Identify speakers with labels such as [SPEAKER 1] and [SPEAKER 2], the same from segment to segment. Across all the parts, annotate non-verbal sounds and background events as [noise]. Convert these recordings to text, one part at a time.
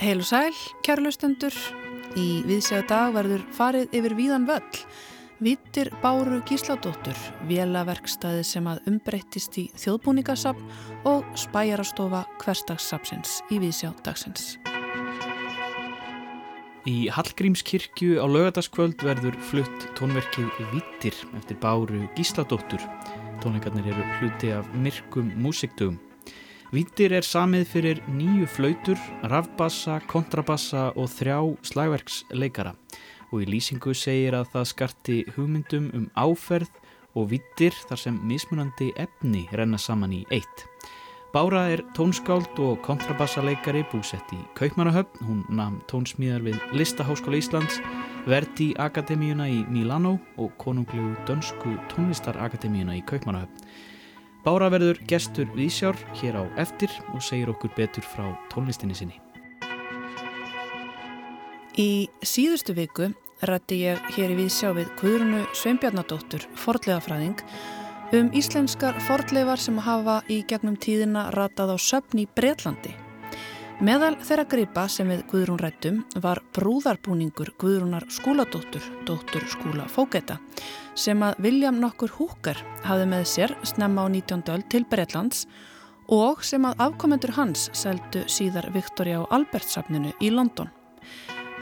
[SPEAKER 1] Heil og sæl, kærlustendur. Í viðsega dag verður farið yfir víðan völl. Vittir Báru Gísladóttur, vélaverkstæði sem að umbreyttist í þjóðbúningasafn og spæjarastofa hverstagssapsins í viðsjá dagsins.
[SPEAKER 2] Í Hallgrímskirkju á lögadaskvöld verður flutt tónverkið Vittir eftir Báru Gísladóttur. Tónleikarnir eru hluti af myrkum músiktugum. Vítir er samið fyrir nýju flautur, rafbassa, kontrabassa og þrjá slagverksleikara og í lýsingu segir að það skarti hugmyndum um áferð og vítir þar sem mismunandi efni renna saman í eitt. Bára er tónskáld og kontrabassaleikari búsett í Kaupmannahöfn, hún namn tónsmíðar við Listaháskóla Íslands, verdi Akademíuna í Milano og konunglu dönsku tónlistarakademíuna í Kaupmannahöfn. Bára verður gestur viðsjár hér á eftir og segir okkur betur frá tónlistinni sinni.
[SPEAKER 1] Í síðustu viku rætti ég hér í viðsjá við Guðrunu Sveinbjarnadóttur, fordlegafræðing, um íslenskar fordlegar sem hafa í gegnum tíðina ratað á söfn í Breitlandi. Meðal þeirra gripa sem við Guðrún rættum var brúðarbúningur Guðrúnar skúladóttur, dóttur skúla Fógeta, sem að William nokkur Húkar hafði með sér snemma á 19. öll til Breitlands og sem að afkomendur hans seldu síðar Victoria og Albert safninu í London.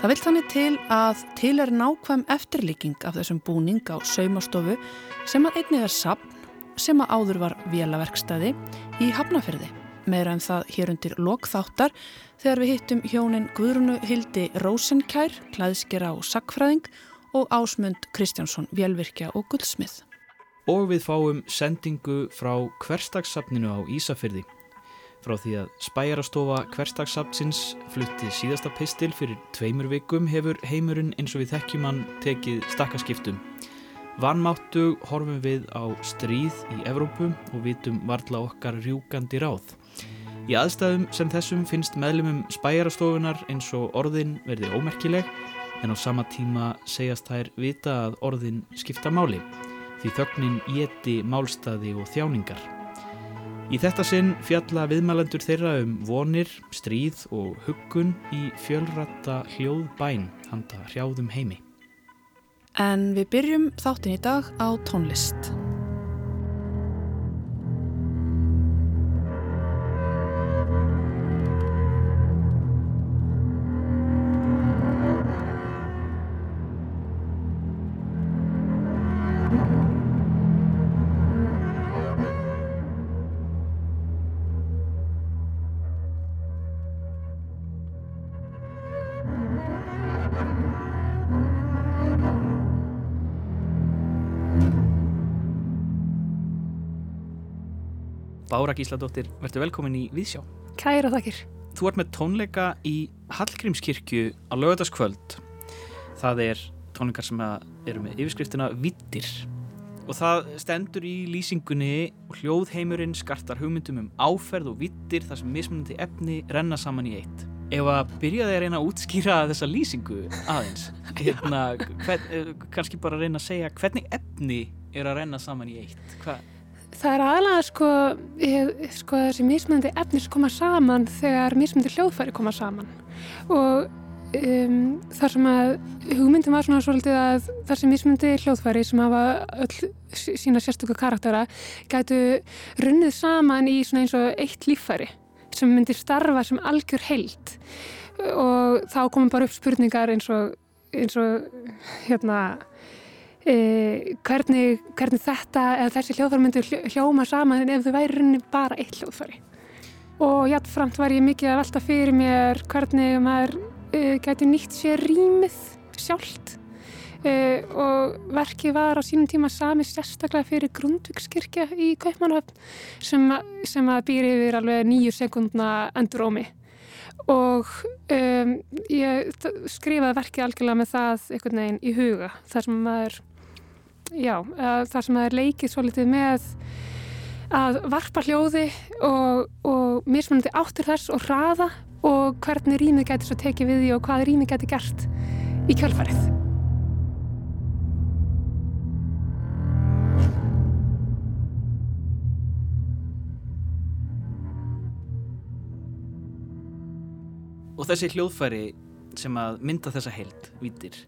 [SPEAKER 1] Það vil þannig til að til er nákvæm eftirlíking af þessum búning á saumastofu sem að einnig er safn sem að áður var vélaverkstæði í Hafnafyrði meira en það hér undir lokþáttar þegar við hittum hjónin Guðrunu Hildi Rósenkær, klæðskera og sakfræðing og Ásmund Kristjánsson, Vélvirkja og Guldsmið.
[SPEAKER 2] Og við fáum sendingu frá hverstagssapninu á Ísafyrði. Frá því að spæjarastofa hverstagssapsins flutti síðasta pistil fyrir tveimur vikum hefur heimurinn eins og við þekkjum hann tekið stakkaskiptum. Vanmáttu horfum við á stríð í Evrópu og vitum varla okkar rjúkandi ráð. Í aðstæðum sem þessum finnst meðlumum spæjarastofunar eins og orðin verði ómerkileg en á sama tíma segjast þær vita að orðin skipta máli því þögnin geti málstaði og þjáningar. Í þetta sinn fjalla viðmælendur þeirra um vonir, stríð og huggun í fjölratta hljóðbæn handa hrjáðum heimi.
[SPEAKER 1] En við byrjum þáttin í dag á tónlist.
[SPEAKER 2] Bára Gísladóttir, verður velkomin í Víðsjá.
[SPEAKER 3] Kæra þakkir.
[SPEAKER 2] Þú ert með tónleika í Hallgrímskirkju á lögadaskvöld. Það er tónleikar sem eru með yfirskriftina Vittir. Og það stendur í lýsingunni og hljóðheimurinn skartar hugmyndum um áferð og vittir þar sem mismunandi efni renna saman í eitt. Ef að byrjaði að reyna að útskýra þessa lýsingu aðeins, [laughs] hérna, hvern, eh, kannski bara reyna að segja hvernig efni er að renna saman í eitt. Hvað?
[SPEAKER 3] Það er aðalega sko, sko þessi mismunandi efnir sem koma saman þegar mismunandi hljóðfæri koma saman. Og um, þar sem að hugmyndum var svona svolítið að þessi mismunandi hljóðfæri sem hafa öll sína sérstöku karaktera gætu runnið saman í svona eins og eitt líffæri sem myndir starfa sem algjör held og þá komum bara upp spurningar eins og, eins og hérna e, hvernig, hvernig þetta eða þessi hljóðfæri myndur hljóma saman ef þau væri bara eitt hljóðfæri. Og játtframt var ég mikið að velta fyrir mér hvernig maður e, gæti nýtt sér rýmið sjálft. E, og verkið var á sínum tíma sami sérstaklega fyrir Grundvikskirkja í Kaupmannhöfn sem, sem að býri yfir alveg nýju sekundna endurómi. Og um, ég skrifaði verkið algjörlega með það einhvern veginn í huga þar sem maður já, þar sem það er leikið svolítið með að varpa hljóði og, og mismunandi áttur þess og hraða og hvernig rýmið getur svo tekið við því og hvað rýmið getur gert í kjálfarið.
[SPEAKER 2] og þessi hljóðfæri sem að mynda þessa held, vítir,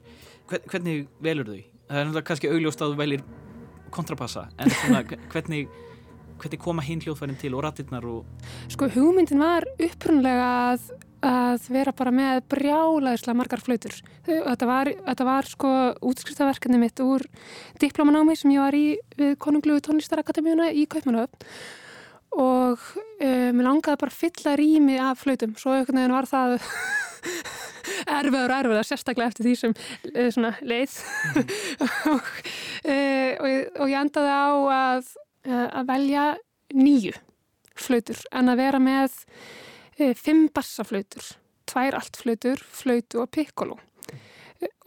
[SPEAKER 2] hvernig velur þau? Það er náttúrulega kannski augljóst að þú velir kontrapassa, en [laughs] svona, hvernig, hvernig koma hinn hljóðfærin til og ratirnar og...
[SPEAKER 3] Sko hugmyndin var upprunlega að, að vera bara með brjálaðislega margar flautur. Þetta var, þetta var sko útskristaverkefni mitt úr diplomanámi sem ég var í við Konungluðu tónlistarakademíuna í Kaupmannhöfn og um, mér langaði bara að fylla rými af flautum, svo einhvern veginn var það erfiður og erfiður sérstaklega eftir því sem uh, svona, leið mm. [laughs] og, uh, og, og ég endaði á að, uh, að velja nýju flautur en að vera með fimm bassaflautur tvær altflautur, flautu og pikkolo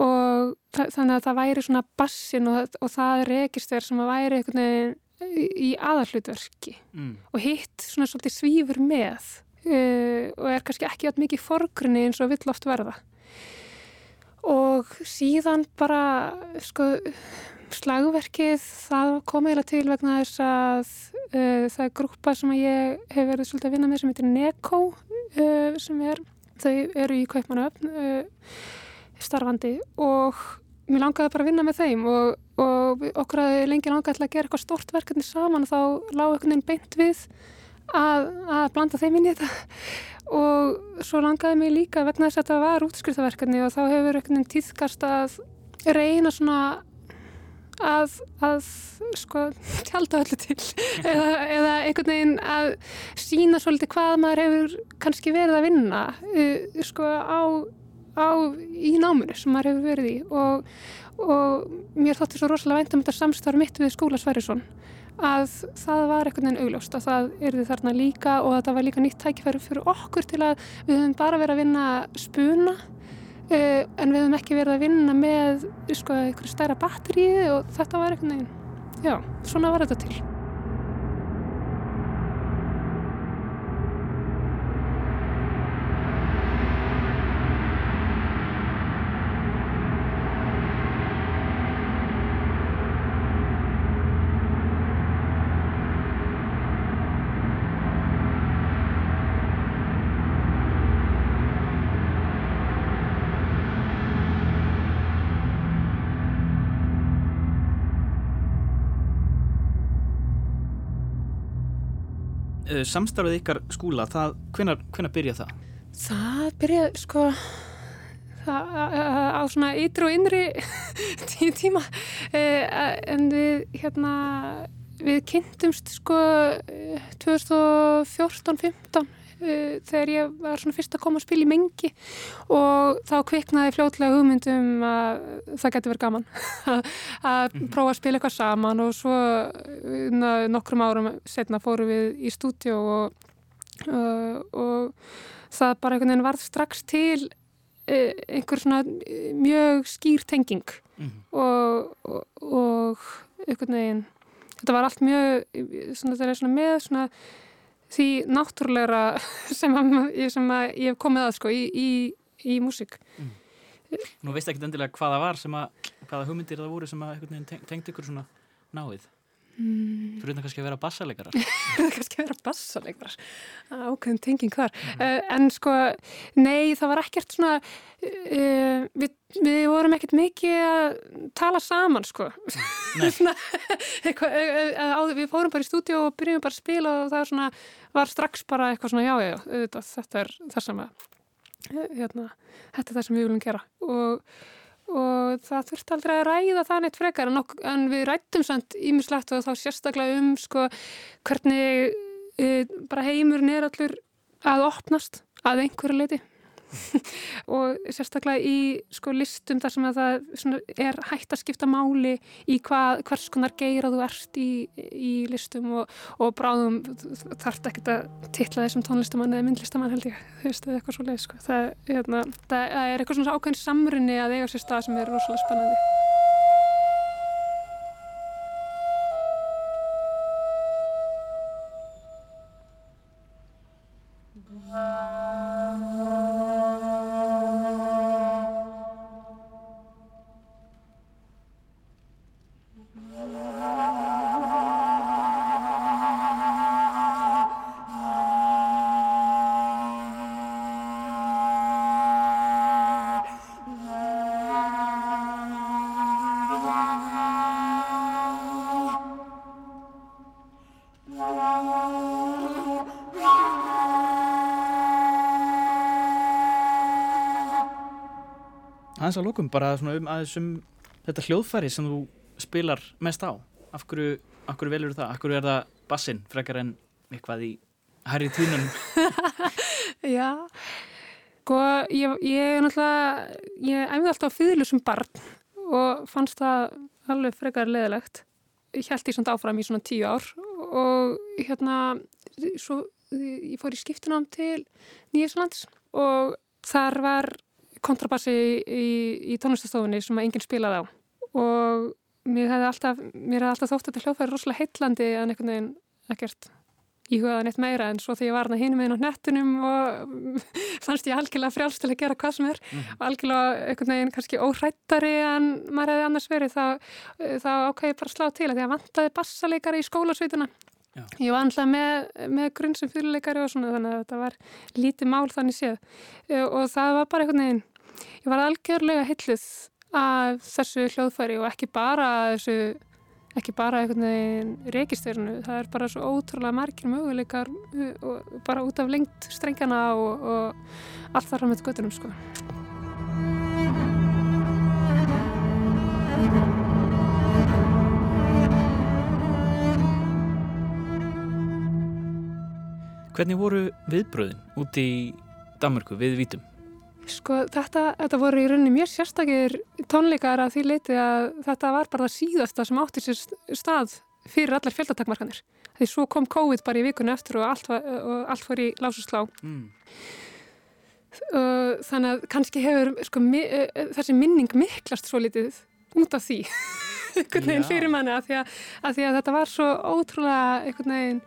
[SPEAKER 3] og þannig að það væri svona bassin og, og það registur sem að væri einhvern veginn í aðallutverki mm. og hitt svona svolítið svífur með uh, og er kannski ekki alltaf mikið forgrunni eins og vill oft verða. Og síðan bara sko slagverkið það kom eiginlega til vegna þess að uh, það er grúpa sem ég hef verið svolítið að vinna með sem heitir Neko uh, sem er, þau eru í Kaupmannöfn starfandi. Og mér langaði bara að vinna með þeim og, og okkur að lengi langaði að gera eitthvað stort verkefni saman og þá lág einhvern veginn beint við að, að blanda þeim inn í þetta. Og svo langaði mig líka vegna þess að þetta var útskriftaverkefni og þá hefur einhvern veginn tíðkast að reyna svona að, að sko tjálta öllu til. [laughs] Eða, eða einhvern veginn að sína svolítið hvað maður hefur kannski verið að vinna uh, sko á, á í náminu sem maður hefur verið í. Og, og mér þótti svo rosalega vænt um þetta samstarf mitt við skóla Sverrisson að það var einhvern veginn augljóst að það erði þarna líka og að það var líka nýtt tækifæri fyrir okkur til að við höfum bara verið að vinna spuna uh, en við höfum ekki verið að vinna með sko, einhverju stærra batteríi og þetta var einhvern veginn, já, svona var þetta til.
[SPEAKER 2] Samstarfið ykkar skúla, það, hvenar, hvenar byrja það?
[SPEAKER 3] Það byrja, sko, það, á svona ytru og innri [laughs] tíu tíma, en við, hérna, við kynntumst, sko, 2014-15 uh, þegar ég var svona fyrst að koma að spila í mengi og þá kviknaði fljótlega hugmyndum að það geti verið gaman [laughs] að -hmm. prófa að spila eitthvað saman og svo uh, nokkrum árum setna fóru við í stúdjó og, uh, og það bara einhvern veginn varð strax til uh, einhver svona mjög skýr tenging mm -hmm. og, og, og einhvern veginn þetta var allt mjög svona, svona með svona því náttúrulegra [laughs] sem, sem að ég hef komið að sko í, í, í músík. Mm.
[SPEAKER 2] Nú veist ekki endilega hvaða var sem að, hvaða hugmyndir það voru sem að tengd ykkur svona náið. Mm. Þú reyndar kannski að vera bassalegarar [laughs]
[SPEAKER 3] kannski að vera bassalegarar ákveðin tenging þar mm. uh, en sko, nei það var ekkert svona uh, við, við vorum ekkert mikið að tala saman sko. [laughs] Svona, eitthvað, uh, við fórum bara í stúdíu og byrjum bara að spila og það svona, var strax bara eitthvað svona já, já, þetta, þetta er það sem að hérna, þetta er það sem við viljum gera. Og og það þurfti aldrei að ræða það neitt frekar en, ok en við rættum samt ímislegt og þá sérstaklega um sko hvernig e, bara heimurinn er allur að opnast að einhverju leiti [laughs] og sérstaklega í sko listum þar sem að það er hægt að skipta máli í hvað, hvers konar geira þú ert í, í listum og, og bráðum þarf ekkert að titla þessum tónlistamann eða myndlistamann held ég, þú veist, eða eitthvað svo leið sko. það, hérna, það er eitthvað svona ákveðin samrunni að eiga sér stað sem er rosalega spennandi
[SPEAKER 2] aðeins að lókum bara svona um aðeins um þetta hljóðfæri sem þú spilar mest á af hverju, af hverju velur það? af hverju er það bassin frekar en eitthvað í hærri tínunum? [laughs]
[SPEAKER 3] Já sko ég, ég náttúrulega ég æfði alltaf á fýðlu sem barn og fannst það alveg frekar leðilegt ég held því svona áfram í svona tíu ár og hérna svo ég fór í skiptunám til Nýjæslands og þar var kontrabassi í, í, í tónlistastofunni sem að enginn spilaði á og mér hefði alltaf, hefði alltaf þótt þetta hljófæri rosalega heitlandi en einhvern veginn ekkert íhugaði neitt meira en svo þegar ég var hana hínum einn á nettunum og [laughs] fannst ég algjörlega frjálstilega að gera hvað sem er mm. og algjörlega einhvern veginn kannski óhrættari en maður hefði annars verið þá, þá ákvæði ég bara að slá til að því að vantaði bassaleikari í skólasveituna Já. Ég var alltaf með, með grunn sem fyrirleikari og svona þannig að þetta var lítið mál þannig séð e, og það var bara einhvern veginn, ég var algjörlega hilluð af þessu hljóðfæri og ekki bara þessu, ekki bara einhvern veginn registurinu, það er bara svo ótrúlega margir möguleikar og bara út af lengt strengjana og, og allt þar á með göttunum sko.
[SPEAKER 2] Hvernig voru viðbröðin út í Danmarku við vítum?
[SPEAKER 3] Sko þetta, þetta voru í rauninni mjög sérstakir tónleikar að því leiti að þetta var bara það síðasta sem átti sér stað fyrir allar fjöldatakmarkanir. Því svo kom COVID bara í vikunni eftir og allt, var, og allt var í lásuslá. Mm. Þannig að kannski hefur sko, mi, þessi minning miklast svo litið út af því [laughs] einhvern veginn fyrir manni að því að, að því að þetta var svo ótrúlega einhvern veginn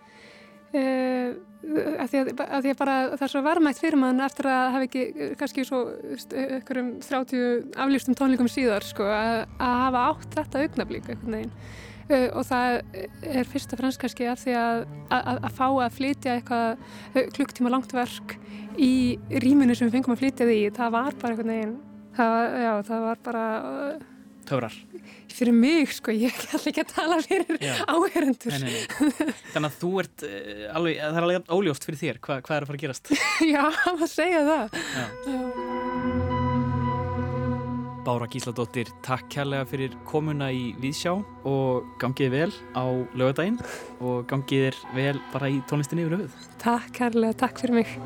[SPEAKER 3] Uh, að, því að, að því að bara það er svo varmætt fyrir mann eftir að hafa ekki eh, kannski svo ykkurum 30 aflýstum tónleikum síðar sko, að, að hafa átt þetta augnablík uh, og það er fyrst og fremst kannski að því að fá að flytja eitthvað klukktíma langt verk í rýmunu sem við fengum að flytja því það var bara eitthvað neginn það, já, það var bara uh,
[SPEAKER 2] Töfrar
[SPEAKER 3] fyrir mig sko, ég ætla ekki að tala fyrir áherendur
[SPEAKER 2] Þannig að þú ert uh, alveg, það er alveg óljóst fyrir þér, Hva, hvað er að fara að gerast? [laughs]
[SPEAKER 3] Já, maður segja það Já. Já.
[SPEAKER 2] Bára Gísladóttir, takk kærlega fyrir komuna í Víðsjá og gangið vel á lögadaginn og gangið er vel bara í tónlistinni yfir höfuð
[SPEAKER 3] Takk kærlega, takk fyrir mig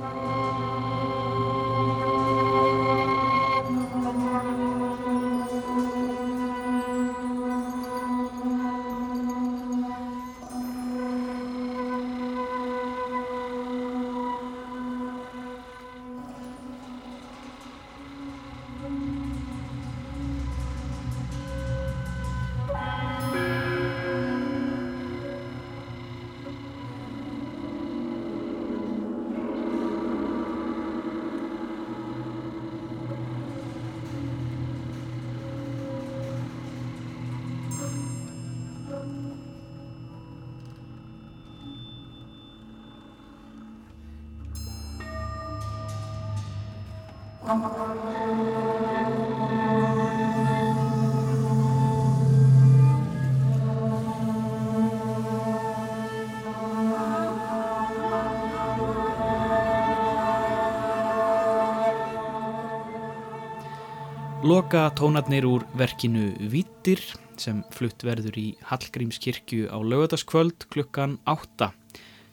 [SPEAKER 2] Loka tónarnir úr verkinu Vittir sem flutt verður í Hallgrímskirkju á lögadaskvöld klukkan 8.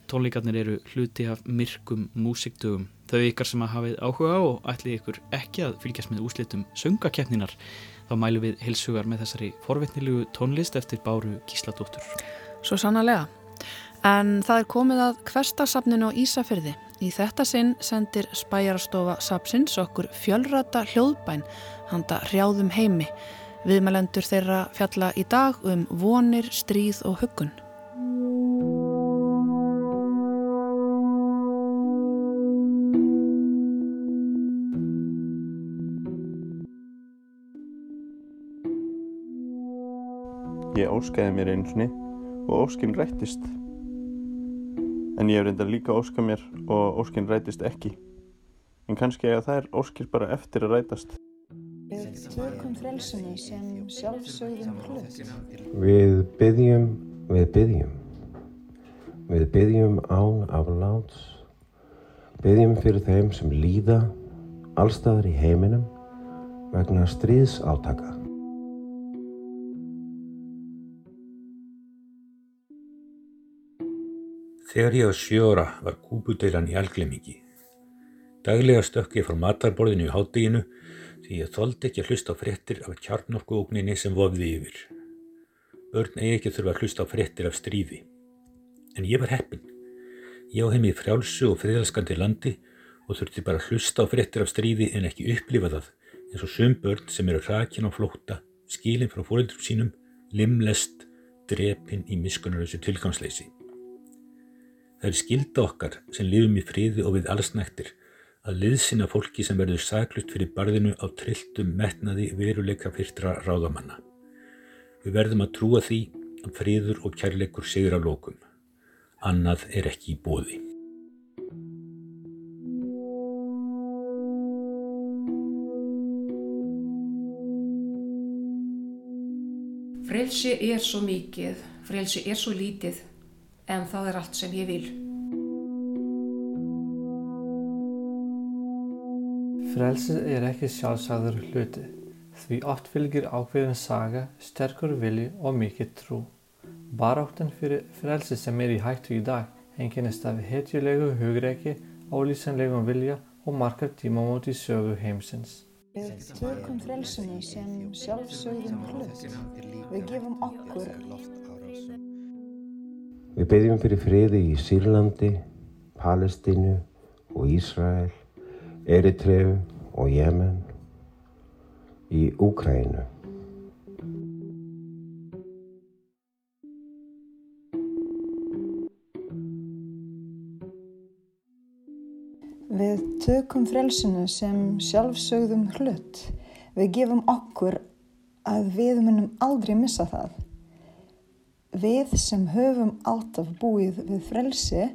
[SPEAKER 2] Tónleikarnir eru hluti af myrkum músiktugum. Þau ykkar sem að hafið áhuga á og ætli ykkur ekki að fylgjast með úslitum söngakeppninar þá mælum við hilsugar með þessari forvetnilugu tónlist eftir Báru Gísladóttur.
[SPEAKER 1] Svo sannarlega. En það er komið að hverstasafninu á Ísafyrði. Í þetta sinn sendir spæjarastofa Sapsins okkur fjölrata hljóðbæn handa hrjáðum heimi. Viðmælendur þeirra fjalla í dag um vonir, stríð og huggun.
[SPEAKER 4] Ég óskæði mér einsinni og óskinn rættist. En ég hef reyndar líka óskað mér og óskinn rættist ekki. En kannski að það er óskir bara eftir að rætast.
[SPEAKER 5] Við tökum frelsinu sem sjálfsögðum hlut.
[SPEAKER 6] Við byggjum, við byggjum. Við byggjum án afláts. Byggjum fyrir þeim sem líða allstaðar í heiminum vegna stríðsátaka.
[SPEAKER 7] Þegar ég var sjóra var kúpudeilan í alglemingi. Daglega stökk ég frá matarborðinu í hátteginu því ég þóldi ekki að hlusta á fréttir af kjarnorkuókninni sem vofði yfir. Börn eigi ekki þurfa að hlusta á fréttir af stríði. En ég var heppin. Ég á heim í frjálsu og friðalskandi landi og þurfti bara að hlusta á fréttir af stríði en ekki upplifa það eins og söm börn sem eru hrakin á flótta, skilin frá fórildrum sínum, limlest, drepin í miskunarlösu tilgangsleysi. Það er skilda okkar sem lifum í friði og við allsnæktir að liðsina fólki sem verður saklut fyrir barðinu á trilltum metnaði veruleika fyrtra ráðamanna. Við verðum að trúa því að friður og kærleikur sigur á lókum. Annað er ekki í bóði.
[SPEAKER 8] Frelsi er svo mikið, frelsi er svo lítið, en það er allt sem ég vil.
[SPEAKER 9] Frelsið er ekki sjálfsagður hluti, því oft fylgir ákveðin saga, sterkur vilji og mikið trú. Baráttan fyrir frelsi sem er í hættu í dag enginnist af hetjulegu hugreiki, ólýsanlegum vilja og margar tímamóti sögu heimsins.
[SPEAKER 5] Við tökum frelsinu sem sjálfsögðum hlut. Við gefum okkur.
[SPEAKER 6] Við byggjum fyrir friði í Sýrlandi, Palestínu og Ísrael, Eritreu og Jemen, í Úkrænu.
[SPEAKER 5] Við tökum frelsinu sem sjálfsögðum hlut. Við gefum okkur að við munum aldrei missa það. Við sem höfum alltaf búið við frelsi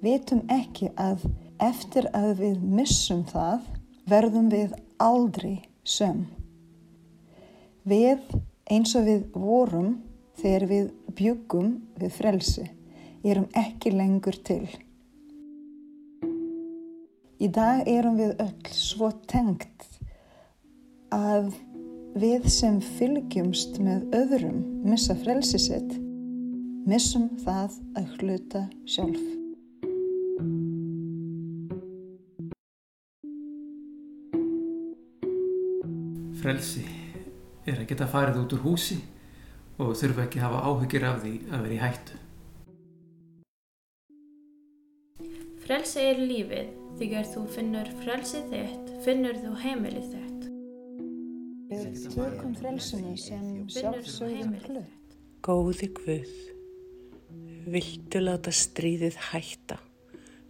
[SPEAKER 5] vitum ekki að eftir að við missum það verðum við aldrei söm. Við eins og við vorum þegar við bjögum við frelsi erum ekki lengur til. Í dag erum við öll svo tengt að við sem fylgjumst með öðrum missa frelsi sitt, missum það að hluta sjálf.
[SPEAKER 10] Frelsi er að geta farið út úr húsi og þurfa ekki að hafa áhugir af því að vera í hættu.
[SPEAKER 11] Frelsi er lífið. Þegar þú finnur frelsið þitt, finnur þú heimilið þitt.
[SPEAKER 5] Við tökum frelsinu sem sjálfsögðum hlut.
[SPEAKER 12] Góði Guð, viltu láta stríðið hætta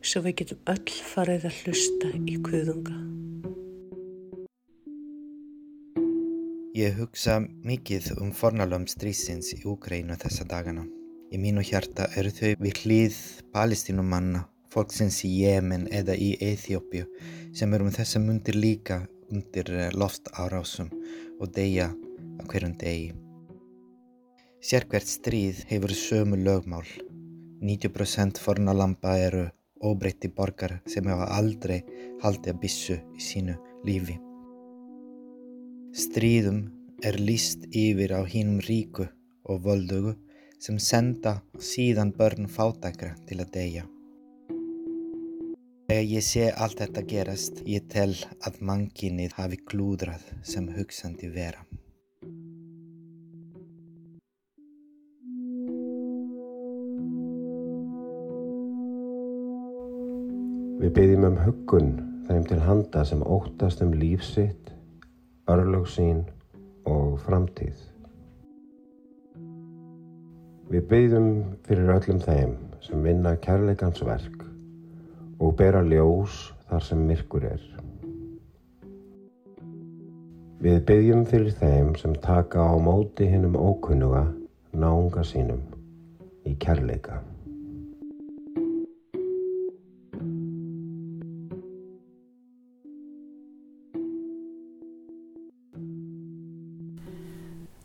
[SPEAKER 12] svo við getum öll farið að hlusta í kuðunga.
[SPEAKER 13] Ég hugsa mikið um fornalöfum strísins í Úkrænu þessa dagana. Í mínu hjarta eru þau við hlýð palestínumanna, fólksins í Jemen eða í Eþjópiu sem eru um þessa mundir líka undir loftárásum og deyja á hverjum degi. Sérkvært stríð hefur sömu lögmál. 90% fornalamba eru óbreytti borgar sem hefa aldrei haldið að bissu í sínu lífi. Stríðum er líst yfir á hínum ríku og völdugu sem senda síðan börn fátækra til að deyja. Þegar ég sé allt þetta gerast, ég tel að mannkinnið hafi klúdrað sem hugsandi vera.
[SPEAKER 6] Við byggjum um huggun þeim til handa sem óttast um líf sitt, örlög sín og framtíð. Við byggjum fyrir öllum þeim sem vinna kærleikans verk og bera ljós þar sem myrkur er. Við byggjum fyrir þeim sem taka á móti hinnum ókunnuga náunga sínum í kærleika.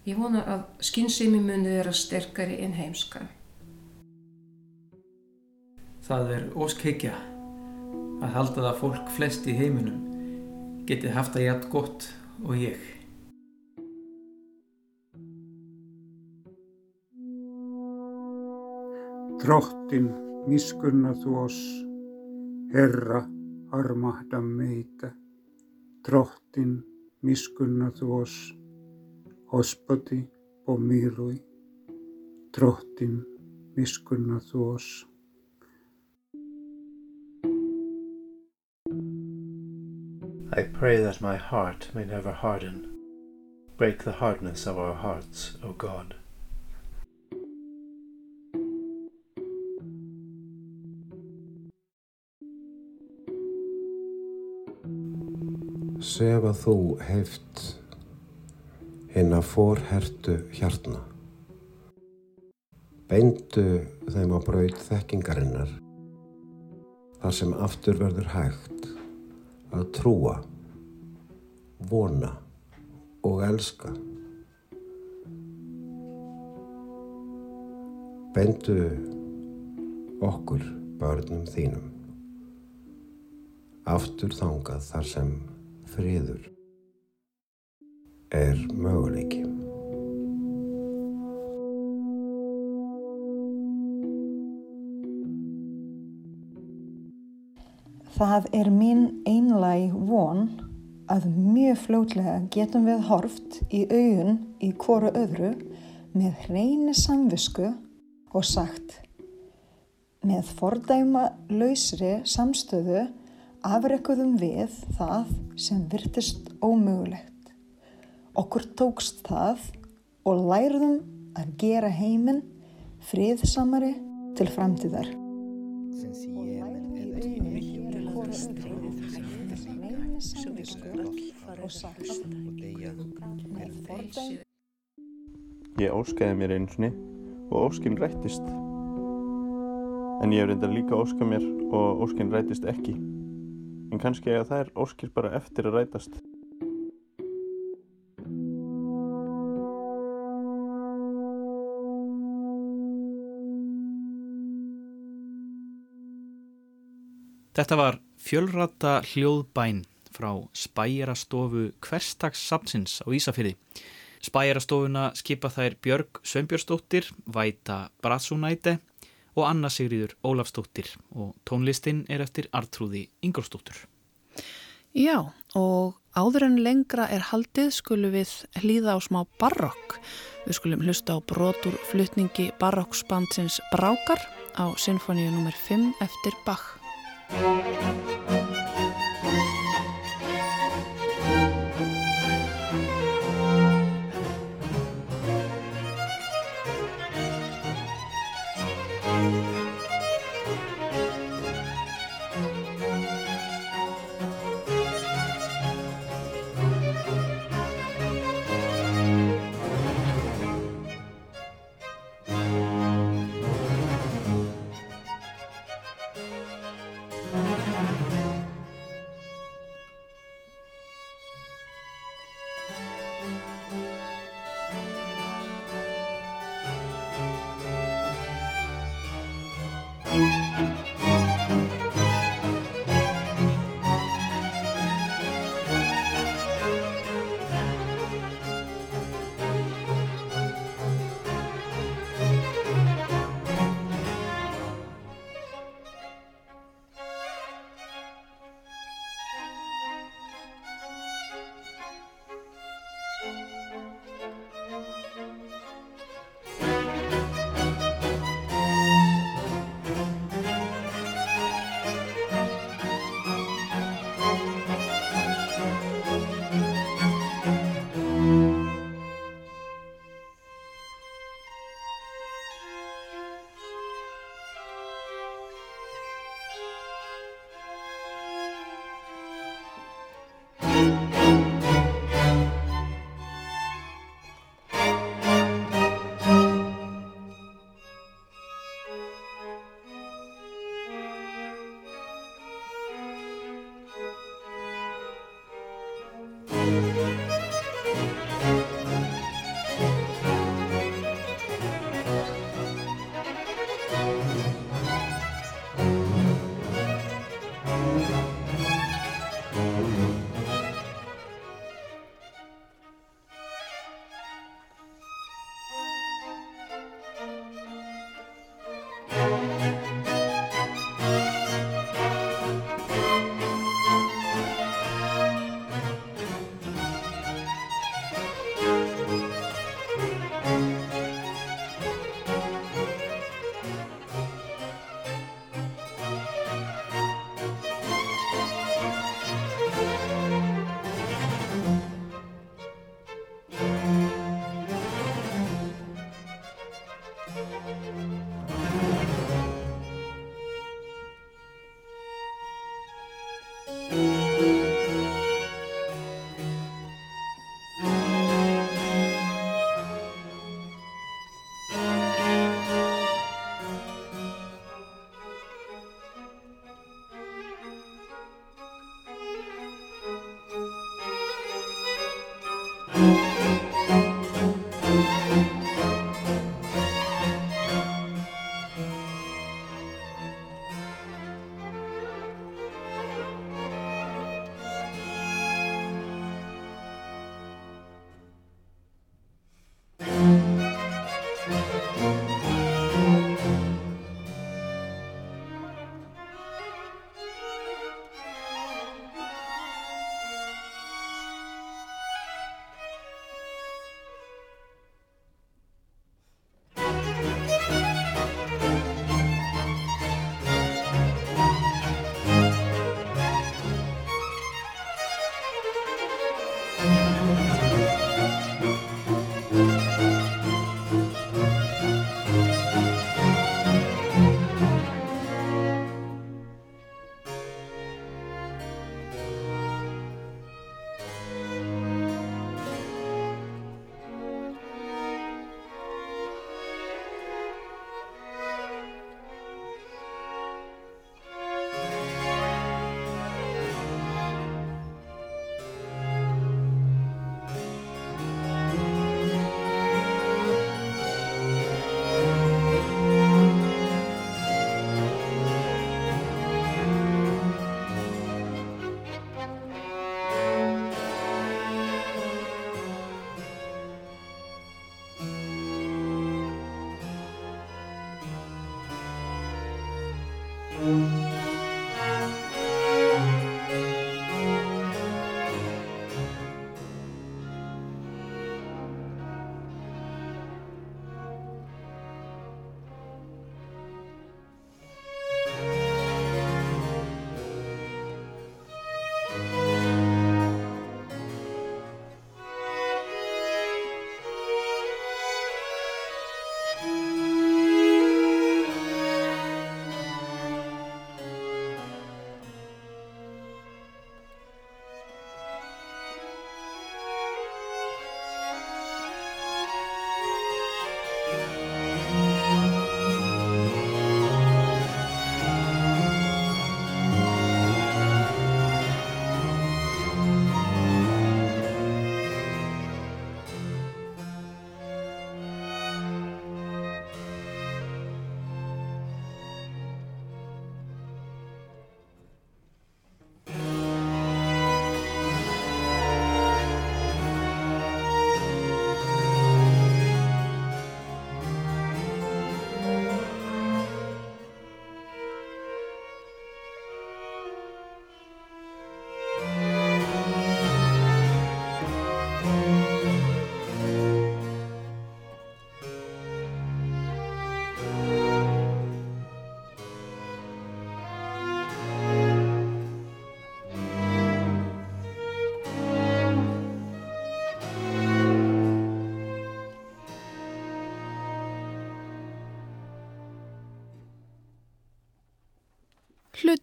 [SPEAKER 8] Ég vona að skynsemi muni vera sterkari en heimska.
[SPEAKER 10] Það er óskheikja að halda það fólk flest í heiminum geti haft það jætt gott og ég.
[SPEAKER 14] Drottin, miskunna þú oss, Herra, armahda meitä. Drottin, miskunna þú oss, Ospati, pomilui. Drottin, miskunna þú.
[SPEAKER 15] I pray that my heart may never harden. Break the hardness of our hearts, O God.
[SPEAKER 6] Sefa þú heift hinn að forhertu hjartna. Beindu þeim á braut þekkingarinnar þar sem aftur verður hægt að trúa, vona og elska. Beindu okkur börnum þínum aftur þangað þar sem friður er möguleiki.
[SPEAKER 5] Það er mín einlæg von að mjög fljótlega getum við horft í augun í hvoru öðru með hreini samvisku og sagt með fordæma lausri samstöðu afrekkuðum við það sem virtist ómögulegt. Okkur tókst það og lærðum að gera heiminn friðsamari til framtíðar.
[SPEAKER 4] Ég óskaði mér einu sinni og óskinn rættist. En ég hef reyndar líka óskað mér og óskinn rættist ekki. En kannski að það er óskir bara eftir að rætast.
[SPEAKER 2] Þetta var fjölrata hljóðbæn frá spæjarastofu hverstagssapsins á Ísafyrði. Spæjarastofuna skipa þær Björg Sveinbjörnsdóttir, Væta Bratsúnæti og Anna Sigriður Ólafsdóttir og tónlistin er eftir Artrúði Ingolstóttur.
[SPEAKER 1] Já, og áður en lengra er haldið skulum við hlýða á smá barokk. Við skulum hlusta á brotur flutningi barokksbandsins Brákar á Sinfoníu nr. 5 eftir Bach. Música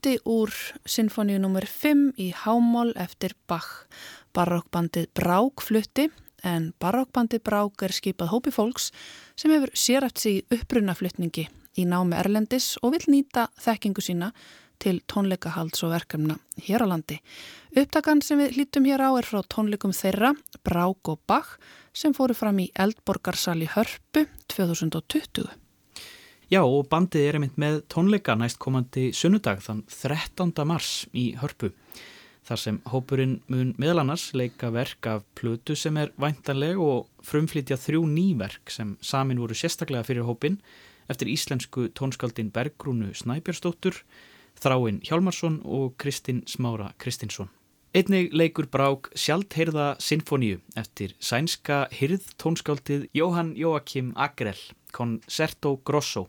[SPEAKER 1] hluti úr sinfoníu nr. 5 í Hámól eftir Bach. Barokkbandið Brák flutti en barokkbandið Brák er skipað hópi fólks sem hefur sérætt sig í upprunaflutningi í námi Erlendis og vil nýta þekkingu sína til tónleikahalds og verkefna hér á landi. Upptakan sem við hlítum hér á er frá tónleikum þeirra, Brák og Bach, sem fóru fram í Eldborgarsal í Hörpu 2020.
[SPEAKER 2] Já og bandið er einmitt með tónleika næst komandi sunnudag þann 13. mars í Hörpu. Þar sem hópurinn mun meðal annars leika verk af plötu sem er væntanleg og frumflytja þrjú nýverk sem samin voru sérstaklega fyrir hópin eftir íslensku tónskaldin Bergrúnu Snæbjörnsdóttur, Þráinn Hjálmarsson og Kristinn Smára Kristinsson. Einnig leikur brák sjálftheirða sinfoníu eftir sænska hyrð tónskaldið Jóhann Jóakim Agrell, Concerto Grosso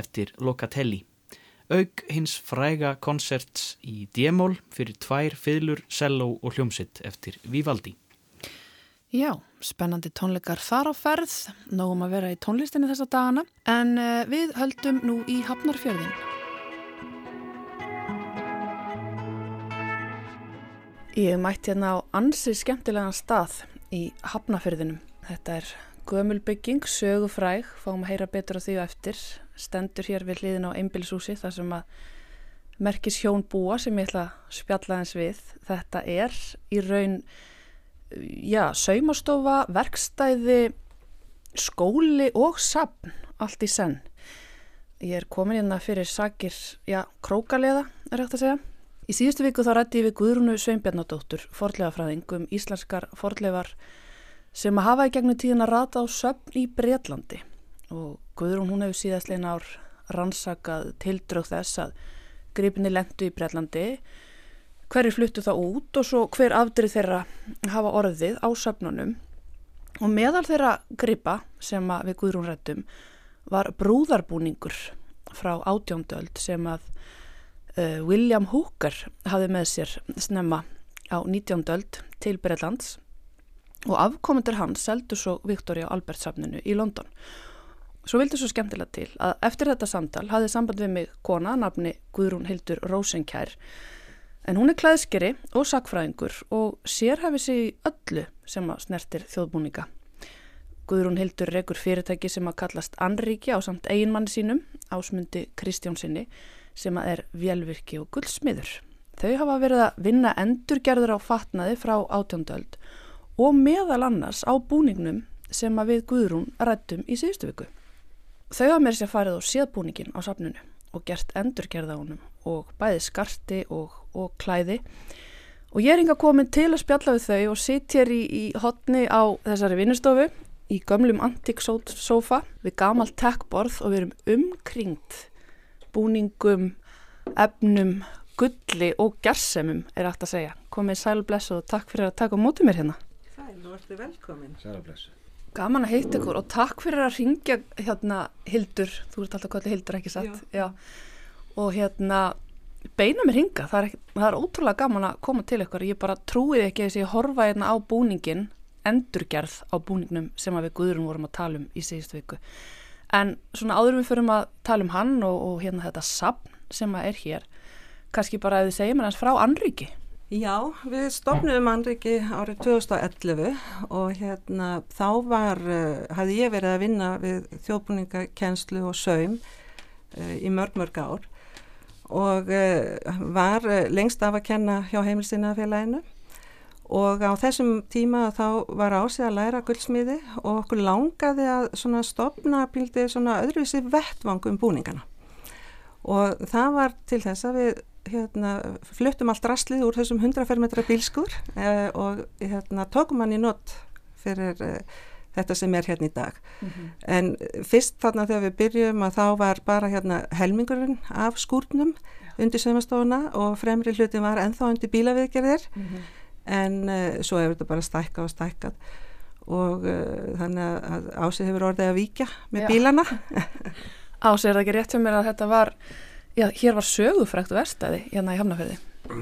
[SPEAKER 2] eftir Locatelli. Aug hins fræga konserts í D-mól fyrir tvær fiðlur, selló og hljómsitt eftir Vivaldi.
[SPEAKER 1] Já, spennandi tónleikar þar á ferð, nógum að vera í tónlistinni þessa dagana, en uh, við höldum nú í Hafnarfjörðin. Ég mætti hérna á ansi skemmtilegan stað í Hafnarfjörðinum. Þetta er gömulbygging, sögufræg, fáum að heyra betur á því og eftir, stendur hér við hliðin á einbilshúsi þar sem að merkis hjón búa sem ég ætla að spjalla eins við. Þetta er í raun, já, saumastofa, verkstæði, skóli og sapn, allt í senn. Ég er komin hérna fyrir sakir, já, krókaleða er hægt að segja. Í síðustu viku þá rætti ég við Guðrúnu Sveinbjarnadóttur, forleifafræðing um íslenskar forleifar sem að hafa í gegnum tíðin að rata á söfn í Breitlandi og Guðrún hún hefur síðastlein ár rannsakað tildrög þess að gripinni lendu í Breitlandi hverju fluttu það út og svo hver afdrið þeirra hafa orðið á söfnunum. Og meðal þeirra gripa sem við Guðrún rættum var brúðarbúningur frá átjóndöld sem að William Hooker hafði með sér snemma á 19. öld til Breitlands og afkomendur hans seldu svo Victoria Albert safninu í London. Svo vildi svo skemmtilega til að eftir þetta samtal hafði samband við mig kona, nafni Guðrún Hildur Rosenkjær, en hún er klæðskeri og sakfræðingur og sérhæfi sig í öllu sem að snertir þjóðbúninga. Guðrún Hildur rekur fyrirtæki sem að kallast Anríki á samt eiginmanni sínum, ásmundi Kristjánsinni, sem að er velvirki og guldsmiður. Þau hafa verið að vinna endurgerður á fatnaði frá átjóndöld og meðal annars á búningnum sem að við Guðrún rættum í síðustu viku. Þau hafa mér sér farið á séðbúningin á safnunu og gert endurgerða honum og bæði skarti og, og klæði og ég er inga komin til að spjalla við þau og sitt hér í, í hotni á þessari vinnustofu í gömlum antíksófa við gamalt tekkborð og við erum umkringt búningum, efnum, gulli og gersemum er aftur að segja. Komið sælblessu og takk fyrir að taka á mótið mér hérna.
[SPEAKER 16] Sæl, þú ertu velkomin.
[SPEAKER 17] Sælblessu.
[SPEAKER 1] Gaman að heita ykkur og takk fyrir að ringja hérna Hildur, þú ert alltaf kvöldi Hildur ekki satt, já. já. Og hérna beina mér hinga, það er, ekki, það er ótrúlega gaman að koma til ykkur, ég bara trúið ekki að ég horfa hérna á búningin, endurgerð á búningnum sem við Guðrun vorum að tala um í síðustu viku. En svona áður við förum að tala um hann og, og hérna þetta sapn sem er hér, kannski bara að þið segja mér hans frá Anriki.
[SPEAKER 16] Já, við stopnum Anriki árið 2011 og hérna þá var, uh, hafði ég verið að vinna við þjóðbúningakenslu og saum uh, í mörg mörg ár og uh, var lengst af að kenna hjá heimilsinafélaginu og á þessum tíma þá var ásið að læra guldsmiði og okkur langaði að svona stopna bíldið svona öðruvísi vettvangum búningana og það var til þess að við hérna, fluttum allt rastlið úr þessum 100 fermetra bílskur eh, og hérna, tókum hann í nott fyrir eh, þetta sem er hérna í dag mm -hmm. en fyrst þarna þegar við byrjum að þá var bara hérna helmingurinn af skúrnum undir sögumastofuna og fremri hlutin var enþá undir bílaviðgerðir mm -hmm. En uh, svo hefur þetta bara stækkað og stækkað og uh, þannig að ásið hefur orðið að víkja með ja. bílana [laughs]
[SPEAKER 1] Ásið er það ekki rétt sem er að þetta var Já, hér var sögufrækt verstaði hérna í Hafnafjörði.